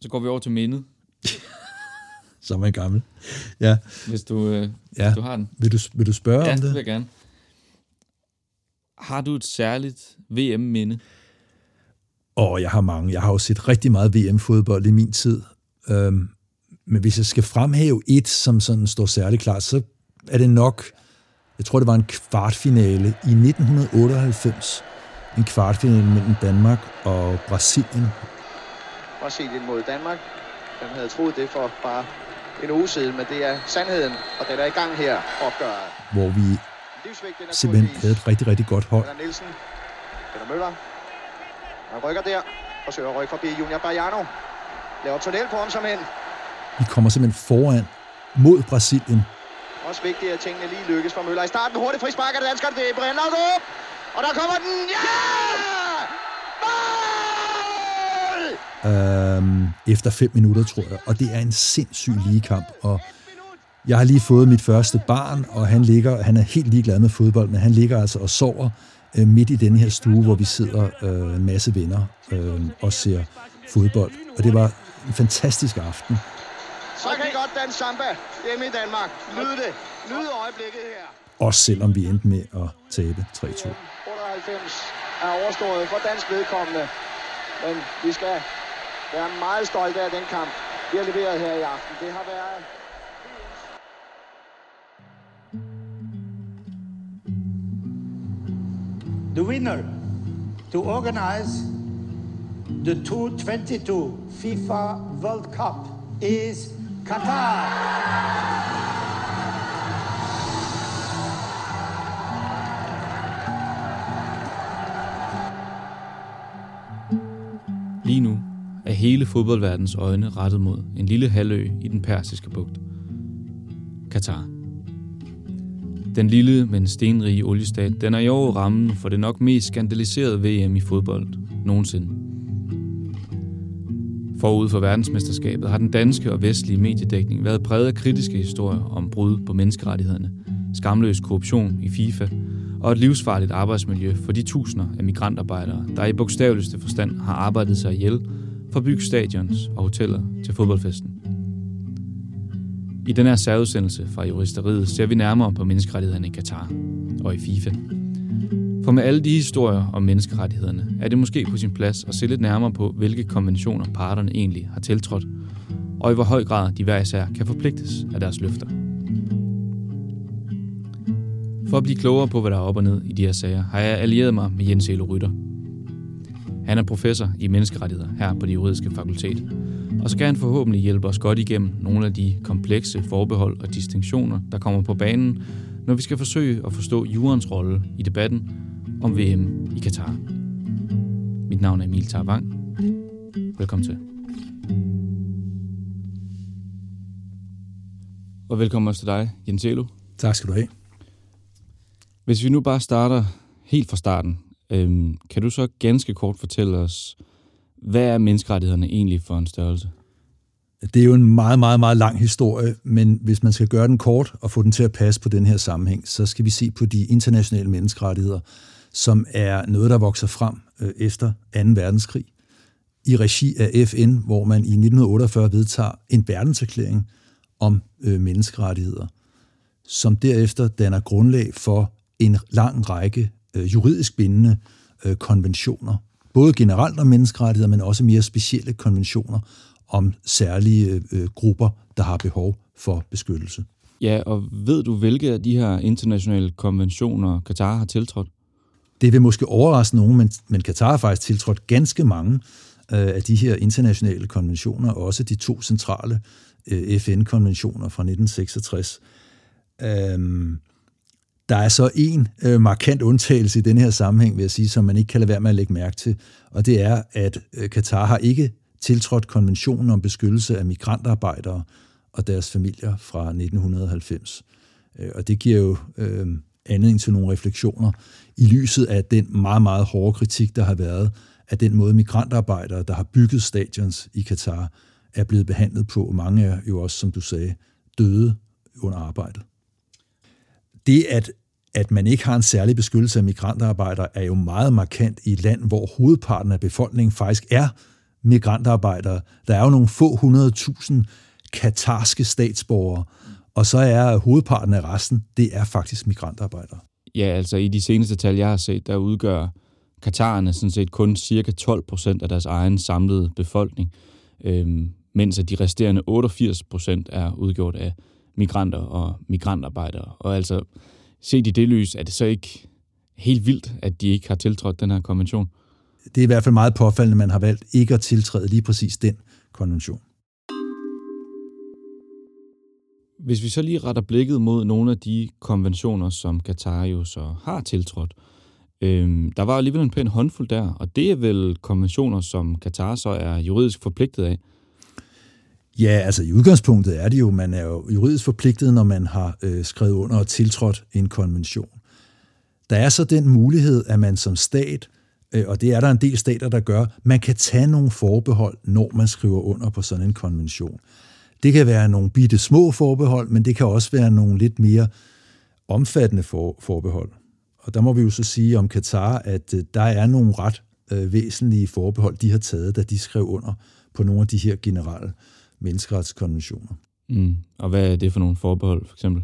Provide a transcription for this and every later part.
Så går vi over til mindet, Så er man gammel. Ja. hvis du, øh, Ja. hvis du har den. Vil du, vil du spørge Ja, om det det? vil jeg gerne. Har du et særligt VM-minde? Og jeg har mange. Jeg har jo set rigtig meget VM-fodbold i min tid. Øhm, men hvis jeg skal fremhæve et, som sådan står særligt klart, så er det nok, jeg tror det var en kvartfinale i 1998. En kvartfinale mellem Danmark og Brasilien. Brasilien mod Danmark. Hvem havde troet det for bare en uge siden, men det er sandheden, og den er i gang her, opgøret. hvor vi simpelthen havde et rigtig, rigtig godt hold. Peter Nielsen, Peter Møller. Han rykker der, forsøger at rykke forbi Junior Bajano. Laver tunnel på ham som en. Vi kommer simpelthen foran mod Brasilien. Også vigtigt, at tingene lige lykkes for Møller i starten. Hurtigt frispark af danskerne, det er Laudrup. Og der kommer den, ja! Øhm, efter fem minutter, tror jeg. Og det er en sindssyg ligekamp. Og jeg har lige fået mit første barn, og han ligger, han er helt ligeglad med fodbold, men han ligger altså og sover øh, midt i den her stue, hvor vi sidder øh, en masse venner øh, og ser fodbold. Og det var en fantastisk aften. Så kan I godt danse samba hjemme i Danmark. Nyd det. Nyd øjeblikket her. Også selvom vi endte med at tabe 3-2. 98 er overstået for dansk vedkommende. Men vi skal være meget stolte af den kamp, vi har leveret her i aften. Det har været the winner to organize the 2022 FIFA World Cup is Qatar. Lige nu er hele fodboldverdens øjne rettet mod en lille halvø i den persiske bugt. Katar. Den lille, men stenrige oliestat, den er i år rammen for det nok mest skandaliserede VM i fodbold nogensinde. Forud for verdensmesterskabet har den danske og vestlige mediedækning været præget af kritiske historier om brud på menneskerettighederne, skamløs korruption i FIFA og et livsfarligt arbejdsmiljø for de tusinder af migrantarbejdere, der i bogstaveligste forstand har arbejdet sig ihjel fra bygstadions stadions og hoteller til fodboldfesten. I den her særudsendelse fra juristeriet ser vi nærmere på menneskerettighederne i Katar og i FIFA. For med alle de historier om menneskerettighederne er det måske på sin plads at se lidt nærmere på, hvilke konventioner parterne egentlig har tiltrådt, og i hvor høj grad de hver især kan forpligtes af deres løfter. For at blive klogere på, hvad der er op og ned i de her sager, har jeg allieret mig med Jens Elo Rytter. Han er professor i menneskerettigheder her på det juridiske fakultet, og så kan han forhåbentlig hjælpe os godt igennem nogle af de komplekse forbehold og distinktioner, der kommer på banen, når vi skal forsøge at forstå jurens rolle i debatten om VM i Katar. Mit navn er Emil Tarvang. Velkommen til. Og velkommen også til dig, Jens Elo. Tak skal du have. Hvis vi nu bare starter helt fra starten, øhm, kan du så ganske kort fortælle os, hvad er menneskerettighederne egentlig for en størrelse? Det er jo en meget, meget, meget lang historie, men hvis man skal gøre den kort og få den til at passe på den her sammenhæng, så skal vi se på de internationale menneskerettigheder, som er noget, der vokser frem øh, efter 2. verdenskrig i regi af FN, hvor man i 1948 vedtager en verdenserklæring om øh, menneskerettigheder, som derefter danner grundlag for en lang række øh, juridisk bindende øh, konventioner, både generelt om menneskerettigheder, men også mere specielle konventioner om særlige øh, grupper, der har behov for beskyttelse. Ja, og ved du, hvilke af de her internationale konventioner Katar har tiltrådt? Det vil måske overraske nogen, men, men Katar har faktisk tiltrådt ganske mange øh, af de her internationale konventioner, og også de to centrale øh, FN-konventioner fra 1966. Øhm, der er så en øh, markant undtagelse i den her sammenhæng, vil jeg sige, som man ikke kan lade være med at lægge mærke til, og det er, at øh, Katar har ikke tiltrådt konventionen om beskyttelse af migrantarbejdere og deres familier fra 1990. Øh, og det giver jo øh, anledning til nogle refleksioner i lyset af den meget, meget hårde kritik, der har været af den måde migrantarbejdere, der har bygget stadions i Katar, er blevet behandlet på. Mange er jo også, som du sagde, døde under arbejdet. Det, at, at man ikke har en særlig beskyttelse af migrantarbejdere, er jo meget markant i et land, hvor hovedparten af befolkningen faktisk er migrantarbejdere. Der er jo nogle få hundredtusind katarske statsborgere, og så er hovedparten af resten, det er faktisk migrantarbejdere. Ja, altså i de seneste tal, jeg har set, der udgør Katarerne sådan set kun cirka 12 procent af deres egen samlede befolkning, øhm, mens at de resterende 88 procent er udgjort af migranter og migrantarbejdere. Og altså, set i det lys, er det så ikke helt vildt, at de ikke har tiltrådt den her konvention? Det er i hvert fald meget påfaldende, at man har valgt ikke at tiltræde lige præcis den konvention. Hvis vi så lige retter blikket mod nogle af de konventioner, som Katar jo så har tiltrådt, øhm, der var alligevel en pæn håndfuld der, og det er vel konventioner, som Katar så er juridisk forpligtet af. Ja, altså i udgangspunktet er det jo, man er jo juridisk forpligtet, når man har øh, skrevet under og tiltrådt en konvention. Der er så den mulighed, at man som stat, øh, og det er der en del stater, der gør, man kan tage nogle forbehold, når man skriver under på sådan en konvention. Det kan være nogle bitte små forbehold, men det kan også være nogle lidt mere omfattende for, forbehold. Og der må vi jo så sige om Katar, at øh, der er nogle ret øh, væsentlige forbehold, de har taget, da de skrev under på nogle af de her generelle menneskeretskonventioner. Mm. Og hvad er det for nogle forbehold, for eksempel?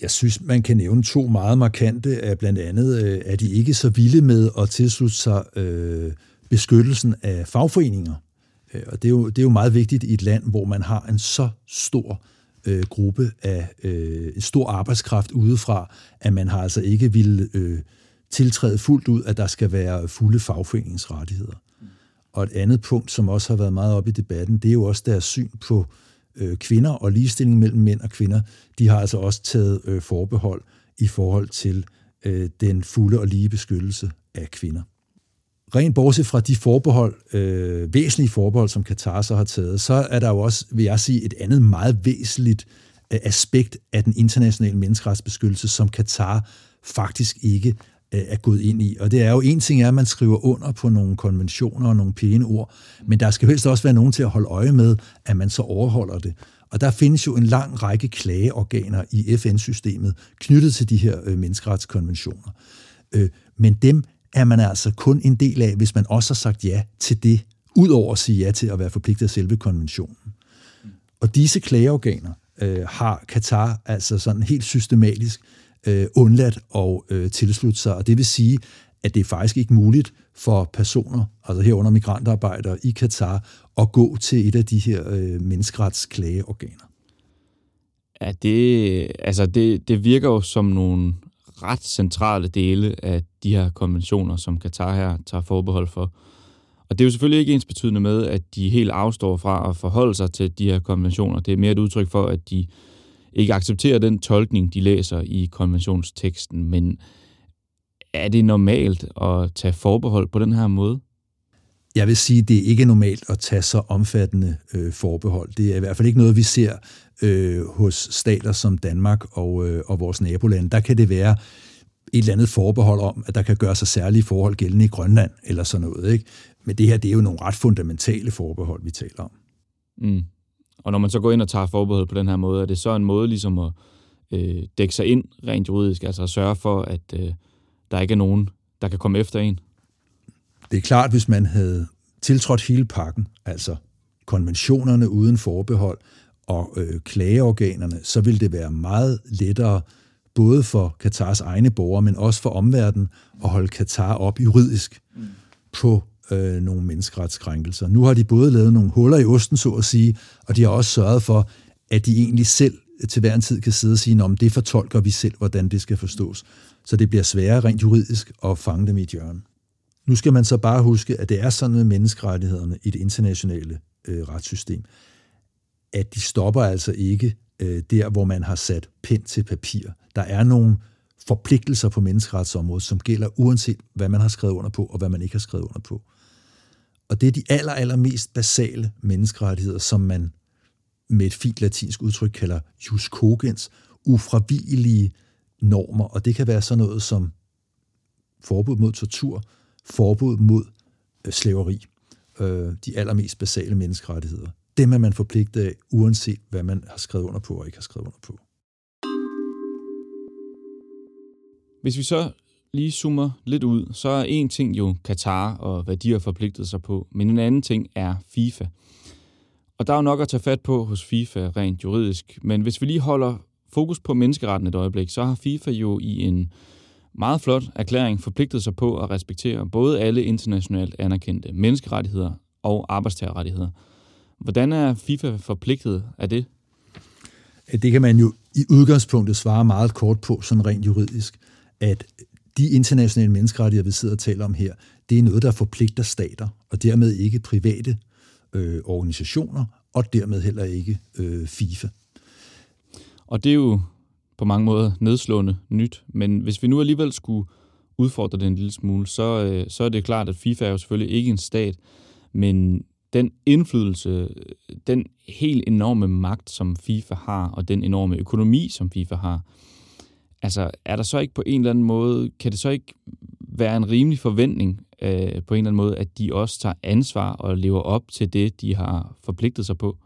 Jeg synes, man kan nævne to meget markante, af blandt andet, øh, at de ikke så vilde med at tilslutte sig øh, beskyttelsen af fagforeninger. Øh, og det er, jo, det er jo meget vigtigt i et land, hvor man har en så stor øh, gruppe af øh, en stor arbejdskraft udefra, at man har altså ikke ville øh, tiltræde fuldt ud, at der skal være fulde fagforeningsrettigheder. Og et andet punkt, som også har været meget op i debatten, det er jo også deres syn på øh, kvinder og ligestilling mellem mænd og kvinder. De har altså også taget øh, forbehold i forhold til øh, den fulde og lige beskyttelse af kvinder. Rent bortset fra de forbehold, øh, væsentlige forbehold, som Katar så har taget, så er der jo også, vil jeg sige, et andet meget væsentligt øh, aspekt af den internationale menneskeretsbeskyttelse, som Katar faktisk ikke Øh, er gået ind i. Og det er jo en ting er, at man skriver under på nogle konventioner og nogle pæne ord, men der skal helst også være nogen til at holde øje med, at man så overholder det. Og der findes jo en lang række klageorganer i FN-systemet knyttet til de her øh, menneskeretskonventioner. Øh, men dem er man altså kun en del af, hvis man også har sagt ja til det, udover at sige ja til at være forpligtet af selve konventionen. Og disse klageorganer øh, har Katar altså sådan helt systematisk øh, undladt at øh, tilslutte sig, og det vil sige, at det er faktisk ikke muligt for personer, altså herunder migrantarbejdere i Katar, at gå til et af de her øh, menneskeretsklageorganer. Ja, det, altså det, det virker jo som nogle ret centrale dele af de her konventioner, som Katar her tager forbehold for. Og det er jo selvfølgelig ikke ens betydende med, at de helt afstår fra at forholde sig til de her konventioner. Det er mere et udtryk for, at de ikke accepterer den tolkning, de læser i konventionsteksten. Men er det normalt at tage forbehold på den her måde? Jeg vil sige, at det er ikke normalt at tage så omfattende øh, forbehold. Det er i hvert fald ikke noget, vi ser øh, hos stater som Danmark og, øh, og vores nabolande. Der kan det være et eller andet forbehold om, at der kan gøre sig særlige forhold gældende i Grønland eller sådan noget. Ikke? Men det her, det er jo nogle ret fundamentale forbehold, vi taler om. Mm. Og når man så går ind og tager forbehold på den her måde, er det så en måde ligesom at øh, dække sig ind rent juridisk, altså at sørge for, at øh, der ikke er nogen, der kan komme efter en? Det er klart, hvis man havde tiltrådt hele pakken, altså konventionerne uden forbehold og øh, klageorganerne, så ville det være meget lettere både for Katars egne borgere, men også for omverdenen at holde Katar op juridisk mm. på øh, nogle menneskeretskrænkelser. Nu har de både lavet nogle huller i osten, så at sige, og de har også sørget for, at de egentlig selv til hver en tid kan sidde og sige, om det fortolker vi selv, hvordan det skal forstås. Så det bliver sværere rent juridisk at fange dem i et hjørne. Nu skal man så bare huske, at det er sådan med menneskerettighederne i det internationale øh, retssystem, at de stopper altså ikke øh, der, hvor man har sat pen til papir. Der er nogle forpligtelser på menneskeretsområdet, som gælder uanset, hvad man har skrevet under på, og hvad man ikke har skrevet under på. Og det er de aller, aller mest basale menneskerettigheder, som man med et fint latinsk udtryk kalder jus cogens, ufravigelige normer. Og det kan være sådan noget som forbud mod tortur, forbud mod øh, slaveri, øh, de allermest basale menneskerettigheder. Dem er man forpligtet af, uanset hvad man har skrevet under på og ikke har skrevet under på. Hvis vi så lige zoomer lidt ud, så er en ting jo Katar og hvad de har forpligtet sig på, men en anden ting er FIFA. Og der er jo nok at tage fat på hos FIFA rent juridisk, men hvis vi lige holder fokus på menneskeretten et øjeblik, så har FIFA jo i en meget flot erklæring forpligtet sig på at respektere både alle internationalt anerkendte menneskerettigheder og arbejdstagerrettigheder. Hvordan er FIFA forpligtet af det? Det kan man jo i udgangspunktet svare meget kort på, sådan rent juridisk, at de internationale menneskerettigheder, vi sidder og taler om her, det er noget, der forpligter stater, og dermed ikke private øh, organisationer, og dermed heller ikke øh, FIFA. Og det er jo på mange måder nedslående nyt, men hvis vi nu alligevel skulle udfordre det en lille smule, så, øh, så er det klart, at FIFA er jo selvfølgelig ikke en stat, men den indflydelse, den helt enorme magt, som FIFA har, og den enorme økonomi, som FIFA har, altså er der så ikke på en eller anden måde, kan det så ikke være en rimelig forventning øh, på en eller anden måde, at de også tager ansvar og lever op til det, de har forpligtet sig på?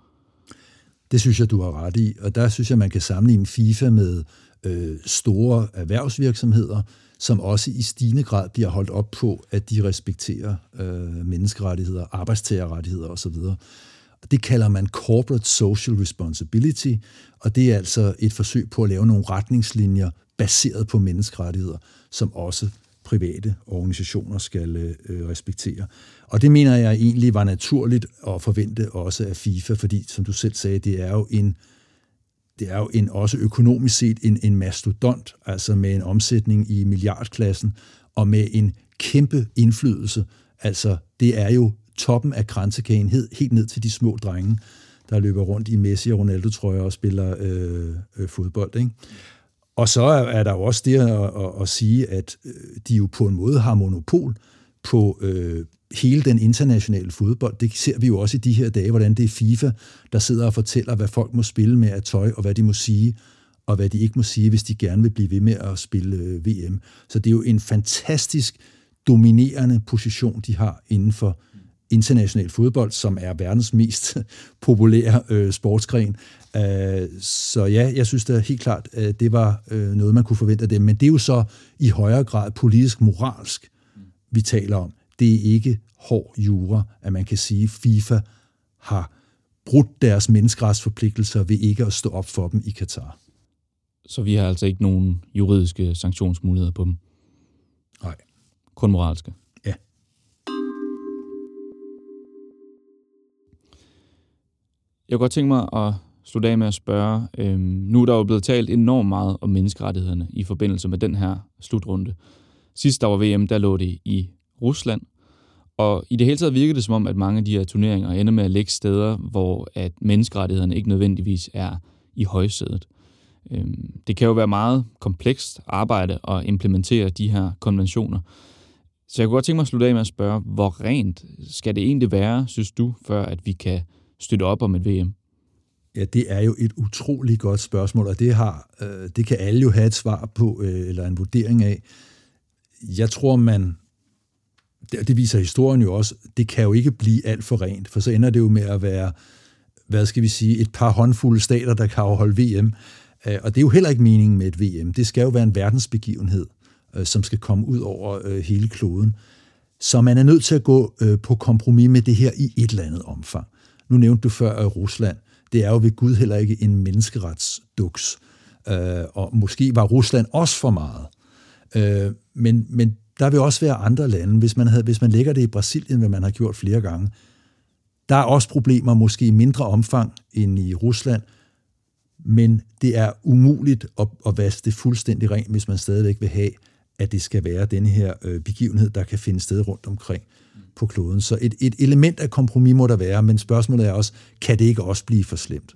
Det synes jeg, du har ret i, og der synes jeg, man kan sammenligne FIFA med øh, store erhvervsvirksomheder, som også i stigende grad bliver holdt op på, at de respekterer øh, menneskerettigheder, arbejdstagerrettigheder osv. Det kalder man corporate social responsibility, og det er altså et forsøg på at lave nogle retningslinjer baseret på menneskerettigheder, som også private organisationer skal øh, respektere. Og det mener jeg egentlig var naturligt at forvente også af FIFA, fordi som du selv sagde, det er jo en det er jo en, også økonomisk set en, en mastodont, altså med en omsætning i milliardklassen, og med en kæmpe indflydelse. Altså, det er jo toppen af grænsekagen, helt ned til de små drenge, der løber rundt i Messi og Ronaldo-trøjer og spiller øh, øh, fodbold. Ikke? Og så er der jo også det at, at, at sige, at øh, de jo på en måde har monopol på øh, hele den internationale fodbold. Det ser vi jo også i de her dage, hvordan det er FIFA, der sidder og fortæller, hvad folk må spille med af tøj, og hvad de må sige, og hvad de ikke må sige, hvis de gerne vil blive ved med at spille øh, VM. Så det er jo en fantastisk dominerende position, de har inden for international fodbold, som er verdens mest populære øh, sportsgren. Uh, så ja, jeg synes da helt klart, at det var øh, noget, man kunne forvente af dem. Men det er jo så i højere grad politisk-moralsk, vi taler om. Det er ikke hård jura, at man kan sige, at FIFA har brudt deres menneskeretsforpligtelser ved ikke at stå op for dem i Katar. Så vi har altså ikke nogen juridiske sanktionsmuligheder på dem? Nej. Kun moralske? Jeg kunne godt tænke mig at slutte af med at spørge, øh, nu er der jo blevet talt enormt meget om menneskerettighederne i forbindelse med den her slutrunde. Sidst der var VM, der lå det i Rusland, og i det hele taget virker det som om, at mange af de her turneringer ender med at ligge steder, hvor at menneskerettighederne ikke nødvendigvis er i højsædet. Øhm, det kan jo være meget komplekst arbejde at implementere de her konventioner. Så jeg kunne godt tænke mig at slutte af med at spørge, hvor rent skal det egentlig være, synes du, før at vi kan støtte op om et VM? Ja, det er jo et utroligt godt spørgsmål, og det, har, øh, det kan alle jo have et svar på, øh, eller en vurdering af. Jeg tror, man det, det viser historien jo også, det kan jo ikke blive alt for rent, for så ender det jo med at være, hvad skal vi sige, et par håndfulde stater, der kan afholde VM. Øh, og det er jo heller ikke meningen med et VM. Det skal jo være en verdensbegivenhed, øh, som skal komme ud over øh, hele kloden. Så man er nødt til at gå øh, på kompromis med det her i et eller andet omfang. Nu nævnte du før Rusland. Det er jo ved Gud heller ikke en menneskeretsduks. Øh, og måske var Rusland også for meget. Øh, men, men der vil også være andre lande, hvis man, havde, hvis man lægger det i Brasilien, hvad man har gjort flere gange. Der er også problemer, måske i mindre omfang end i Rusland, men det er umuligt at, at vaske det fuldstændig rent, hvis man stadigvæk vil have, at det skal være den her øh, begivenhed, der kan finde sted rundt omkring på kloden. Så et, et element af kompromis må der være, men spørgsmålet er også, kan det ikke også blive for slemt?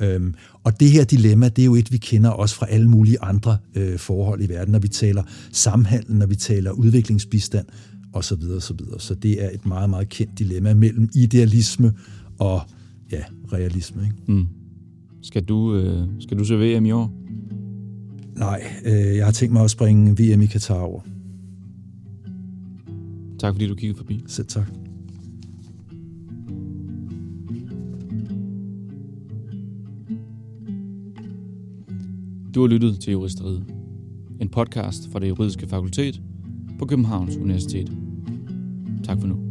Øhm, og det her dilemma, det er jo et, vi kender også fra alle mulige andre øh, forhold i verden, når vi taler samhandel, når vi taler udviklingsbistand osv. osv. Så det er et meget, meget kendt dilemma mellem idealisme og ja, realisme. Ikke? Mm. Skal, du, øh, skal du se VM i år? Nej, øh, jeg har tænkt mig at springe VM i Katar over. Tak fordi du kiggede forbi. Selv tak. Du har lyttet til Juristeriet, en podcast fra det juridiske fakultet på Københavns Universitet. Tak for nu.